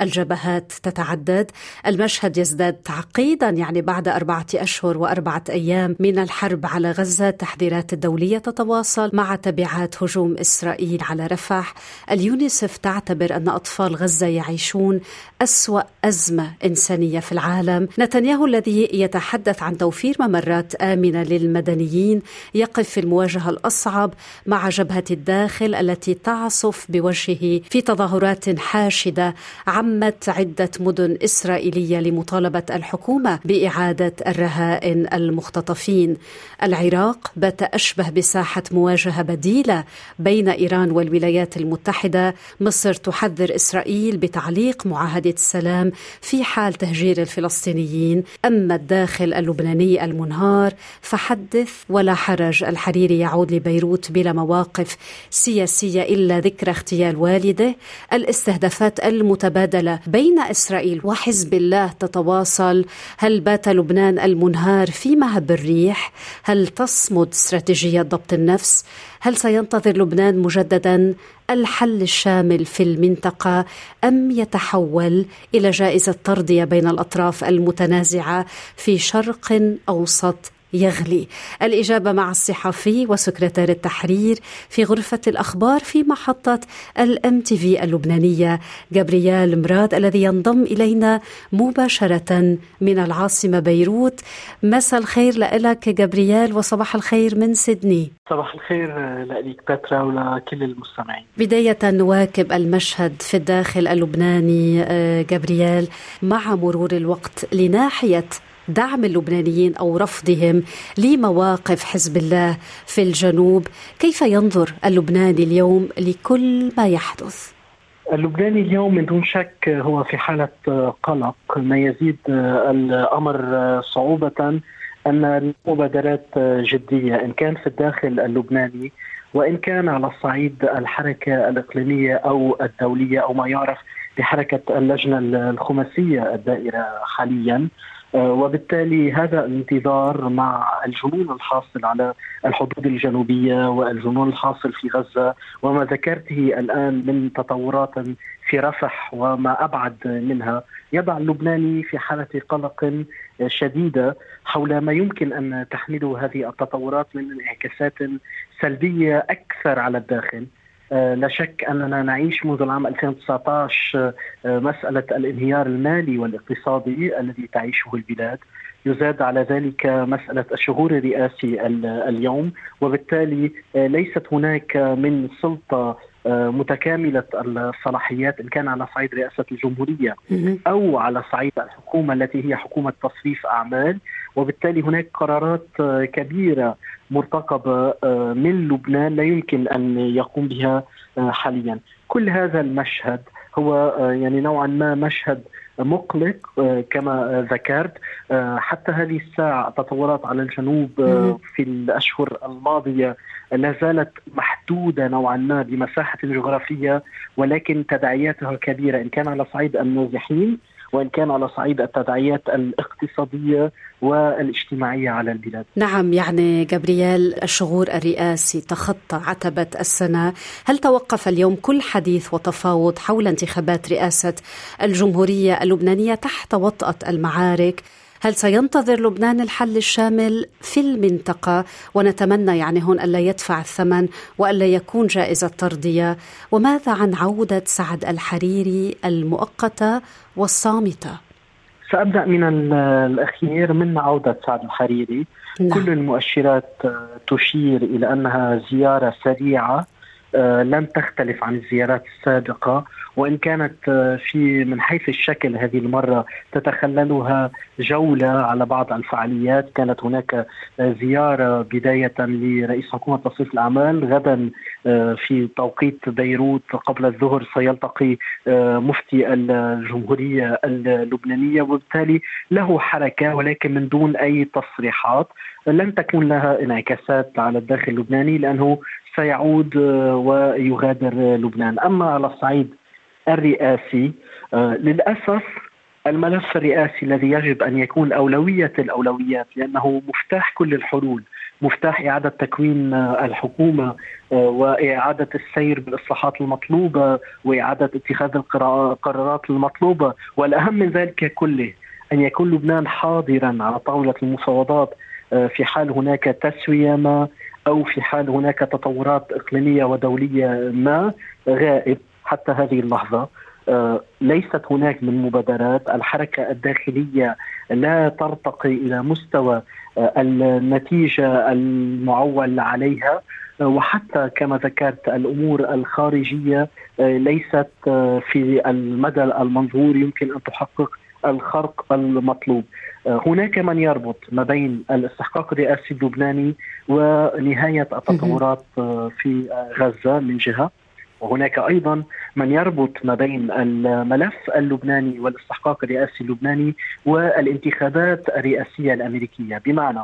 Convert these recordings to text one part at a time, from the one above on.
الجبهات تتعدد المشهد يزداد تعقيدا يعني بعد أربعة أشهر وأربعة أيام من الحرب على غزة التحذيرات الدولية تتواصل مع تبعات هجوم إسرائيل على رفح. اليونيسف تعتبر أن أطفال غزة يعيشون أسوأ أزمة إنسانية في العالم. نتنياهو الذي يتحدث عن توفير ممرات آمنة للمدنيين يقف في المواجهة الأصعب مع جبهة الداخل التي تعصف بوجهه في تظاهرات حاشدة عمت عدة مدن إسرائيلية لمطالبة الحكومة بإعادة الرهائن المختطفين. العراق بات أشبه بساحة مواجهة بديلة بين إيران والولايات المتحدة. مصر تحذر إسرائيل بتعليق معاهدة السلام في حال تهجير الفلسطينيين. أما الداخل اللبناني المنهار فحدث ولا حرج. الحريري يعود لبيروت بلا مواقف سياسية إلا ذكرى اغتيال والده. الاستهدافات المتبادلة بين إسرائيل وحزب الله تتواصل. هل بات لبنان المنهار في مهب الريح؟ هل تصمد استراتيجية ضبط النفس؟ هل سينتظر لبنان مجددا الحل الشامل في المنطقة أم يتحول إلى جائزة ترضيه بين الأطراف المتنازعة في شرق أوسط يغلي. الإجابة مع الصحفي وسكرتير التحرير في غرفة الأخبار في محطة الام تي في اللبنانية. جابرييل مراد الذي ينضم إلينا مباشرة من العاصمة بيروت. مساء الخير لك جابرييل وصباح الخير من سيدني. صباح الخير لك باترا ولكل المستمعين. بداية نواكب المشهد في الداخل اللبناني جابرييل مع مرور الوقت لناحية دعم اللبنانيين أو رفضهم لمواقف حزب الله في الجنوب، كيف ينظر اللبناني اليوم لكل ما يحدث؟ اللبناني اليوم من دون شك هو في حالة قلق، ما يزيد الأمر صعوبة أن المبادرات جدية إن كان في الداخل اللبناني وإن كان على الصعيد الحركة الإقليمية أو الدولية أو ما يعرف بحركة اللجنة الخماسية الدائرة حاليا. وبالتالي هذا الانتظار مع الجنون الحاصل على الحدود الجنوبية والجنون الحاصل في غزة وما ذكرته الآن من تطورات في رفح وما أبعد منها. يضع اللبناني في حالة قلق شديدة حول ما يمكن أن تحمله هذه التطورات من انعكاسات سلبية أكثر على الداخل. لا شك أننا نعيش منذ العام 2019 مسألة الانهيار المالي والاقتصادي الذي تعيشه البلاد. يزاد على ذلك مسألة الشهور الرئاسي اليوم وبالتالي ليست هناك من سلطة متكاملة الصلاحيات إن كان على صعيد رئاسة الجمهورية أو على صعيد الحكومة التي هي حكومة تصريف أعمال وبالتالي هناك قرارات كبيرة مرتقبة من لبنان لا يمكن أن يقوم بها حاليا. كل هذا المشهد هو يعني نوعا ما مشهد مقلق كما ذكرت. حتى هذه الساعة التطورات على الجنوب في الأشهر الماضية لا زالت محدودة نوعا ما بمساحة جغرافية ولكن تداعياتها كبيرة إن كان على صعيد النازحين. وإن كان على صعيد التداعيات الاقتصادية والاجتماعية على البلاد. نعم يعني جابرييل الشغور الرئاسي تخطى عتبة السنة، هل توقف اليوم كل حديث وتفاوض حول انتخابات رئاسة الجمهورية اللبنانية تحت وطأة المعارك؟ هل سينتظر لبنان الحل الشامل في المنطقة؟ ونتمنى يعني هون ألا يدفع الثمن وألا يكون جائزة ترضية وماذا عن عودة سعد الحريري المؤقتة والصامتة؟ سأبدأ من الأخير من عودة سعد الحريري. نعم. كل المؤشرات تشير إلى أنها زيارة سريعة لن تختلف عن الزيارات السابقة وإن كانت في من حيث الشكل هذه المرة تتخللها جولة على بعض الفعاليات. كانت هناك زيارة بداية لرئيس حكومة تصريف الأعمال غدا في توقيت بيروت قبل الظهر سيلتقي مفتي الجمهورية اللبنانية وبالتالي له حركة ولكن من دون أي تصريحات. لن تكون لها انعكاسات على الداخل اللبناني لأنه سيعود ويغادر لبنان. أما على الصعيد الرئاسي للأسف الملف الرئاسي الذي يجب أن يكون أولوية الأولويات لأنه مفتاح كل الحلول مفتاح إعادة تكوين الحكومة وإعادة السير بالإصلاحات المطلوبة وإعادة اتخاذ القرارات المطلوبة. والأهم من ذلك كله أن يكون لبنان حاضرا على طاولة المفاوضات في حال هناك تسوية ما أو في حال هناك تطورات إقليمية ودولية ما غائب حتى هذه اللحظة. آه، ليست هناك من مبادرات. الحركة الداخلية لا ترتقي إلى مستوى آه، النتيجة المعول عليها. آه، وحتى كما ذكرت الأمور الخارجية ليست في المدى المنظور يمكن أن تحقق الخرق المطلوب. هناك من يربط ما بين الاستحقاق الرئاسي اللبناني ونهاية التطورات في غزة من جهة وهناك أيضا من يربط ما بين الملف اللبناني والاستحقاق الرئاسي اللبناني والانتخابات الرئاسية الأمريكية بمعنى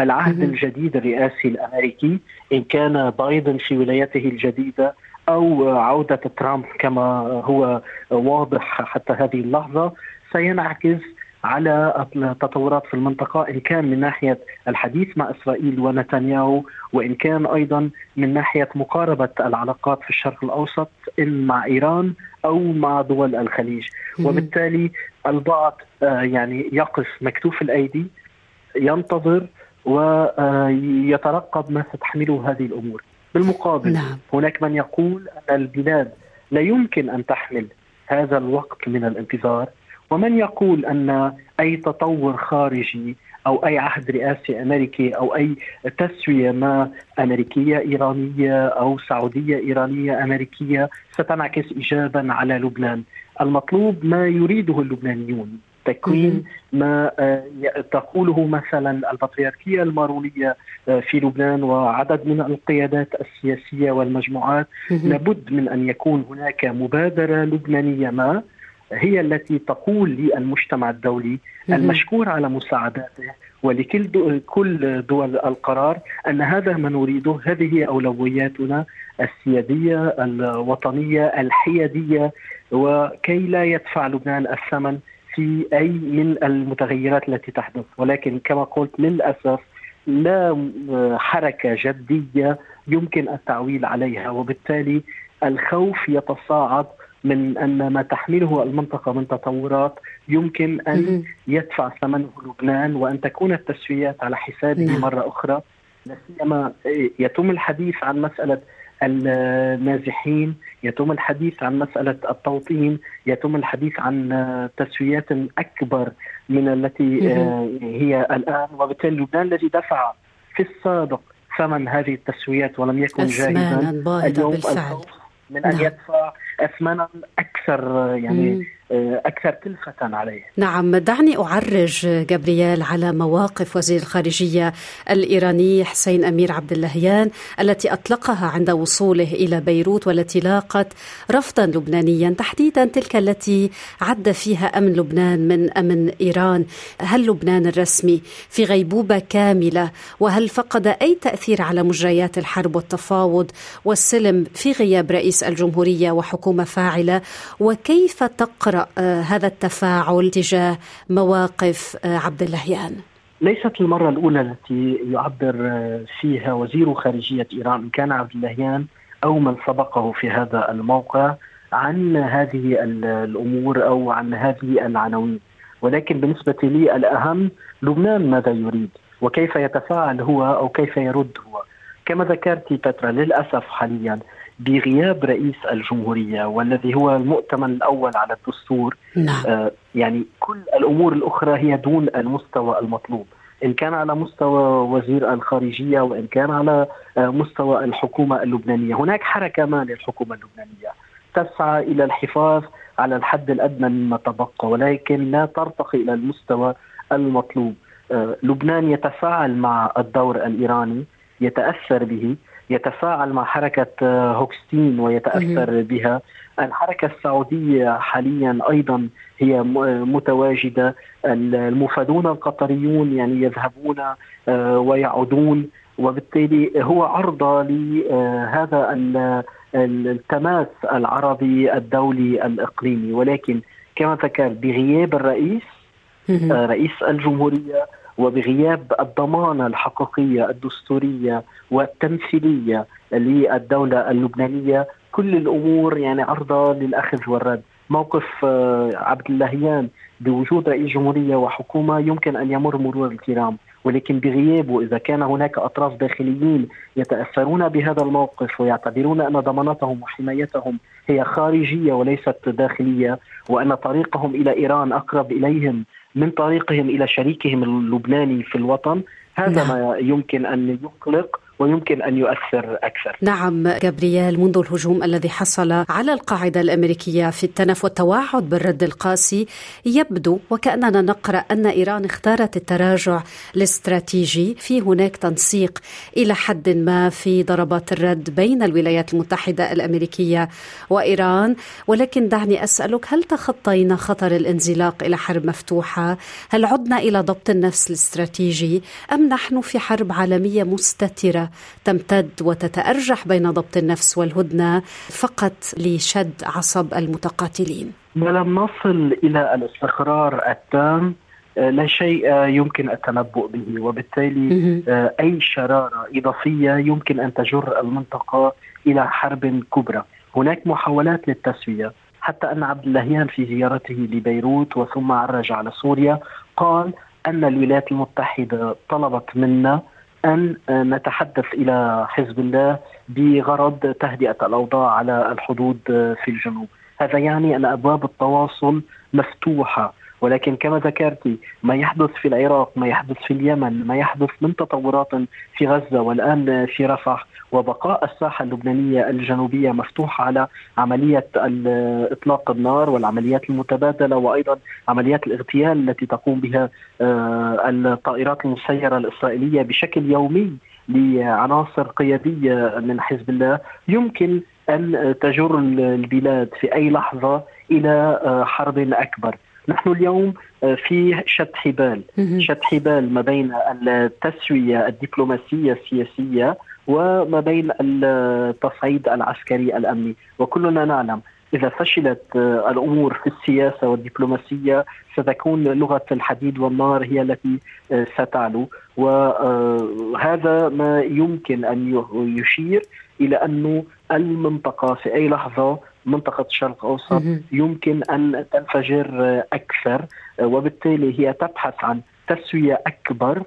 العهد الجديد الرئاسي الأمريكي إن كان بايدن في ولايته الجديدة أو عودة ترامب كما هو واضح حتى هذه اللحظة سينعكس على التطورات في المنطقة إن كان من ناحية الحديث مع إسرائيل ونتنياهو وإن كان أيضا من ناحية مقاربة العلاقات في الشرق الأوسط إن مع إيران أو مع دول الخليج. وبالتالي البعض آه، يعني يقف مكتوف الأيدي ينتظر ويترقب ما ستحمله هذه الأمور بالمقابل نعم. هناك من يقول أن البلاد لا يمكن أن تحمل هذا الوقت من الانتظار ومن يقول أن أي تطور خارجي أو أي عهد رئاسي أمريكي أو أي تسوية ما أمريكية إيرانية أو سعودية إيرانية أمريكية ستنعكس ايجابا على لبنان. المطلوب ما يريده اللبنانيون تكوين ما آه، تقوله مثلا البطريركية المارونية آه، في لبنان وعدد من القيادات السياسية والمجموعات. لابد من أن يكون هناك مبادرة لبنانية ما هي التي تقول للمجتمع الدولي المشكور على مساعداته ولكل دول كل دول القرار أن هذا ما نريده هذه هي أولوياتنا السيادية الوطنية الحيادية وكي لا يدفع لبنان الثمن. في أي من المتغيرات التي تحدث. ولكن كما قلت للأسف لا حركة جدية يمكن التعويل عليها. وبالتالي الخوف يتصاعد من أن ما تحمله المنطقة من تطورات يمكن أن يدفع ثمنه لبنان وأن تكون التسويات على حسابه. مرة أخرى. لا سيما يتم الحديث عن مسألة النازحين يتم الحديث عن مسألة التوطين يتم الحديث عن تسويات أكبر من التي آه، هي الآن وبالتالي لبنان الذي دفع في السابق ثمن هذه التسويات ولم يكن جاهزا اليوم بالفعل. من أن نعم. يدفع اثمانا أكثر يعني آه، أكثر كلفه عليه. نعم دعني أعرج جابرييل على مواقف وزير الخارجية الإيراني حسين أمير عبد اللهيان التي أطلقها عند وصوله إلى بيروت والتي لاقت رفضا لبنانيا تحديدا تلك التي عد فيها أمن لبنان من أمن إيران، هل لبنان الرسمي في غيبوبة كاملة؟ وهل فقد أي تأثير على مجريات الحرب والتفاوض والسلم في غياب رئيس الجمهورية وحكومة فاعله وكيف تقرأ آه، هذا التفاعل تجاه مواقف آه، عبد اللهيان؟ ليست المرة الأولى التي يعبر آه، فيها وزير خارجية إيران. كان عبد اللهيان أو من سبقه في هذا الموقع عن هذه الأمور أو عن هذه العناوين. ولكن بالنسبة لي الأهم لبنان ماذا يريد؟ وكيف يتفاعل هو أو كيف يرد هو؟ كما ذكرت بترا للأسف حاليا بغياب رئيس الجمهورية والذي هو المؤتمن الأول على الدستور. نعم. آه يعني كل الأمور الأخرى هي دون المستوى المطلوب. إن كان على مستوى وزير الخارجية وإن كان على آه مستوى الحكومة اللبنانية. هناك حركة ما للحكومة اللبنانية. تسعى إلى الحفاظ على الحد الأدنى مما تبقى ولكن لا ترتقي إلى المستوى المطلوب. آه لبنان يتفاعل مع الدور الإيراني يتأثر به يتفاعل مع حركة آه، هوكستين ويتأثر بها. الحركة السعودية حاليا أيضا هي متواجدة. المفادون القطريون يعني يذهبون آه، ويعودون وبالتالي هو عرضة لهذا التماس العربي الدولي الإقليمي. ولكن كما ذكرت بغياب الرئيس آه، رئيس الجمهورية وبغياب الضمانة الحقيقية الدستورية والتمثيلية للدولة اللبنانية. كل الأمور يعني عرضة للأخذ والرد. موقف آه، عبد اللهيان بوجود رئيس جمهورية وحكومة يمكن أن يمر مرور الكرام. ولكن بغيابه اذا كان هناك أطراف داخليين يتأثرون بهذا الموقف ويعتبرون أن ضمانتهم وحمايتهم هي خارجية وليست داخلية وأن طريقهم إلى إيران أقرب إليهم من طريقهم إلى شريكهم اللبناني في الوطن هذا نعم. ما يمكن أن يقلق ويمكن أن يؤثر أكثر. نعم جابرييل منذ الهجوم الذي حصل على القاعدة الأمريكية في التنف والتوعد بالرد القاسي يبدو وكأننا نقرأ أن إيران اختارت التراجع الاستراتيجي في هناك تنسيق إلى حد ما في ضربات الرد بين الولايات المتحدة الأمريكية وإيران ولكن دعني أسألك هل تخطينا خطر الانزلاق إلى حرب مفتوحة؟ هل عدنا إلى ضبط النفس الاستراتيجي أم نحن في حرب عالمية مستترة تمتد وتتأرجح بين ضبط النفس والهدنة فقط لشد عصب المتقاتلين. ما لم نصل إلى الاستقرار التام آه، لا شيء آه، يمكن التنبؤ به. وبالتالي آه، أي شرارة إضافية يمكن أن تجر المنطقة إلى حرب كبرى. هناك محاولات للتسوية. حتى أن عبد اللهيان في زيارته لبيروت وثم عرج على سوريا قال أن الولايات المتحدة طلبت منا أن نتحدث إلى حزب الله بغرض تهدئة الأوضاع على الحدود في الجنوب، هذا يعني أن أبواب التواصل مفتوحة ولكن كما ذكرت ما يحدث في العراق ما يحدث في اليمن ما يحدث من تطورات في غزة والآن في رفح. وبقاء الساحة اللبنانية الجنوبية مفتوحة على عملية إطلاق النار والعمليات المتبادلة وأيضا عمليات الاغتيال التي تقوم بها آه، الطائرات المسيرة الإسرائيلية بشكل يومي لعناصر قيادية من حزب الله يمكن أن تجر البلاد في أي لحظة إلى آه، حرب أكبر. نحن اليوم آه، في شد حبال. شد حبال ما بين التسوية الدبلوماسية السياسية وما بين التصعيد العسكري الأمني. وكلنا نعلم إذا فشلت آه، الأمور في السياسة والدبلوماسية ستكون لغة الحديد والنار هي التي آه، ستعلو. وهذا ما يمكن أن يشير إلى أنه المنطقة في أي لحظة منطقة الشرق الأوسط يمكن أن تنفجر أكثر وبالتالي هي تبحث عن تسوية أكبر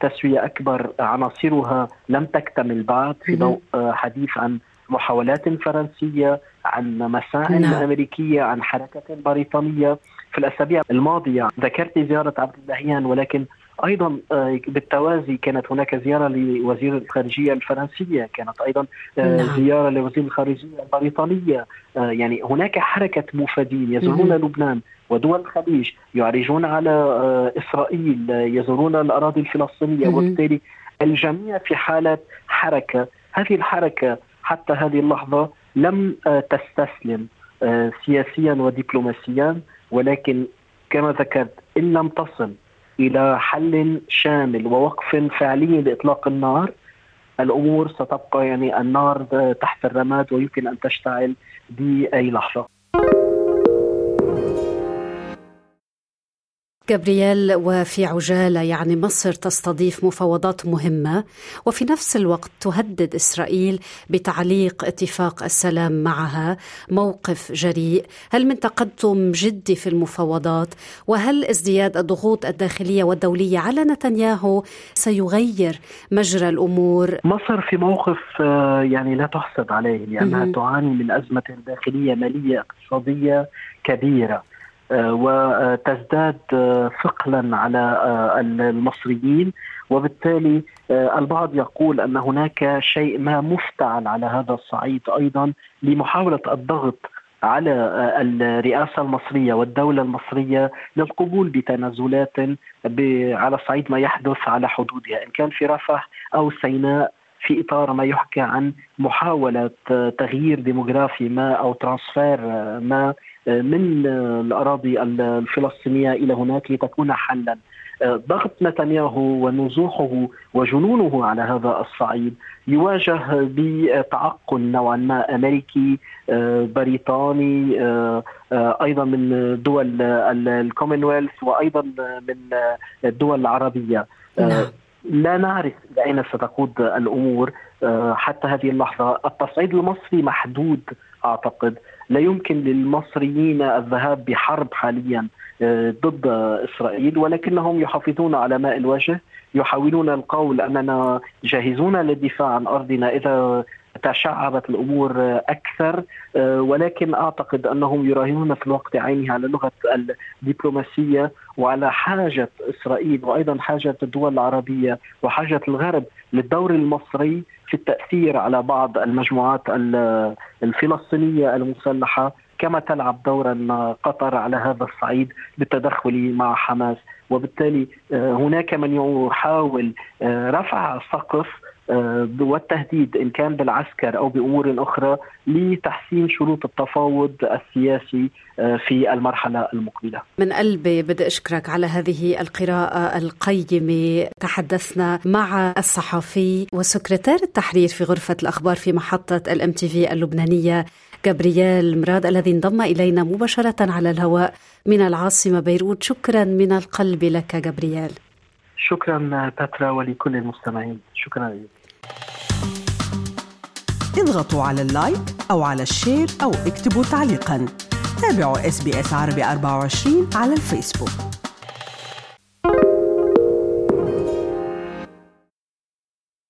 تسوية أكبر عناصرها لم تكتمل بعد في ضوء حديث عن محاولات فرنسية عن مساعي نعم. أمريكية عن حركة بريطانية. في الأسابيع الماضية ذكرت زيارة عبد اللهيان ولكن أيضا آه، بالتوازي كانت هناك زيارة لوزير الخارجية الفرنسية كانت أيضا آه، نعم. زيارة لوزير الخارجية البريطانية. آه، يعني هناك حركة مفادين يزورون لبنان ودول الخليج يعرجون على إسرائيل يزورون الأراضي الفلسطينية وبالتالي الجميع في حالة حركة. هذه الحركة حتى هذه اللحظة لم تستسلم سياسيا ودبلوماسيا ولكن كما ذكرت إن لم تصل إلى حل شامل ووقف فعلي لإطلاق النار. الأمور ستبقى يعني النار تحت الرماد ويمكن أن تشتعل بأي لحظة. جابرييل وفي عجالة يعني مصر تستضيف مفاوضات مهمة. وفي نفس الوقت تهدد إسرائيل بتعليق اتفاق السلام معها. موقف جريء. هل من تقدم جدي في المفاوضات؟ وهل ازدياد الضغوط الداخلية والدولية على نتنياهو سيغير مجرى الأمور؟ مصر في موقف آه، يعني لا تحسد عليه لأنها تعاني من أزمة داخلية مالية اقتصادية كبيرة. وتزداد آه، ثقلا على آه، المصريين. وبالتالي البعض يقول أن هناك شيء ما مفتعل على هذا الصعيد أيضا لمحاولة الضغط على الرئاسة المصرية والدولة المصرية للقبول بتنازلات على صعيد ما يحدث على حدودها إن كان في رفح أو سيناء في إطار ما يحكى عن محاولة تغيير ديموغرافي ما أو transfer ما من الأراضي الفلسطينية إلى هناك لتكون حلا ضغط نتنياهو ونزوحه وجنونه على هذا الصعيد يواجه بتعقل نوعا ما أمريكي بريطاني أيضا من دول الكومنولث وأيضا من الدول العربية نعم. لا نعرف إلى اين ستقود الأمور حتى هذه اللحظة. التصعيد المصري محدود أعتقد. لا يمكن للمصريين الذهاب بحرب حاليا آه، ضد إسرائيل ولكنهم يحافظون على ماء الوجه. يحاولون القول أننا جاهزون للدفاع عن أرضنا إذا تشعبت الأمور أكثر آه، ولكن أعتقد أنهم يراهنون في الوقت عينه على لغة الدبلوماسية. وعلى حاجة إسرائيل وأيضا حاجة الدول العربية وحاجة الغرب للدور المصري في التأثير على بعض المجموعات الفلسطينية المسلحة كما تلعب دورا قطر على هذا الصعيد بالتدخل مع حماس. وبالتالي آه، هناك من يحاول آه، رفع سقف والتهديد إن كان بالعسكر أو بأمور أخرى لتحسين شروط التفاوض السياسي في المرحلة المقبلة. من قلبي بدي أشكرك على هذه القراءة القيمة، تحدثنا مع الصحفي وسكرتير التحرير في غرفة الأخبار في محطة الام تي في اللبنانية جابرييل مراد الذي انضم إلينا مباشرة على الهواء من العاصمة بيروت، شكرا من القلب لك جابرييل. شكرا باترا ولكل المستمعين، شكرا لك. اضغطوا على ال like أو على ال share أو اكتبوا تعليقا. تابعوا SBS عربي 24 على الفيسبوك.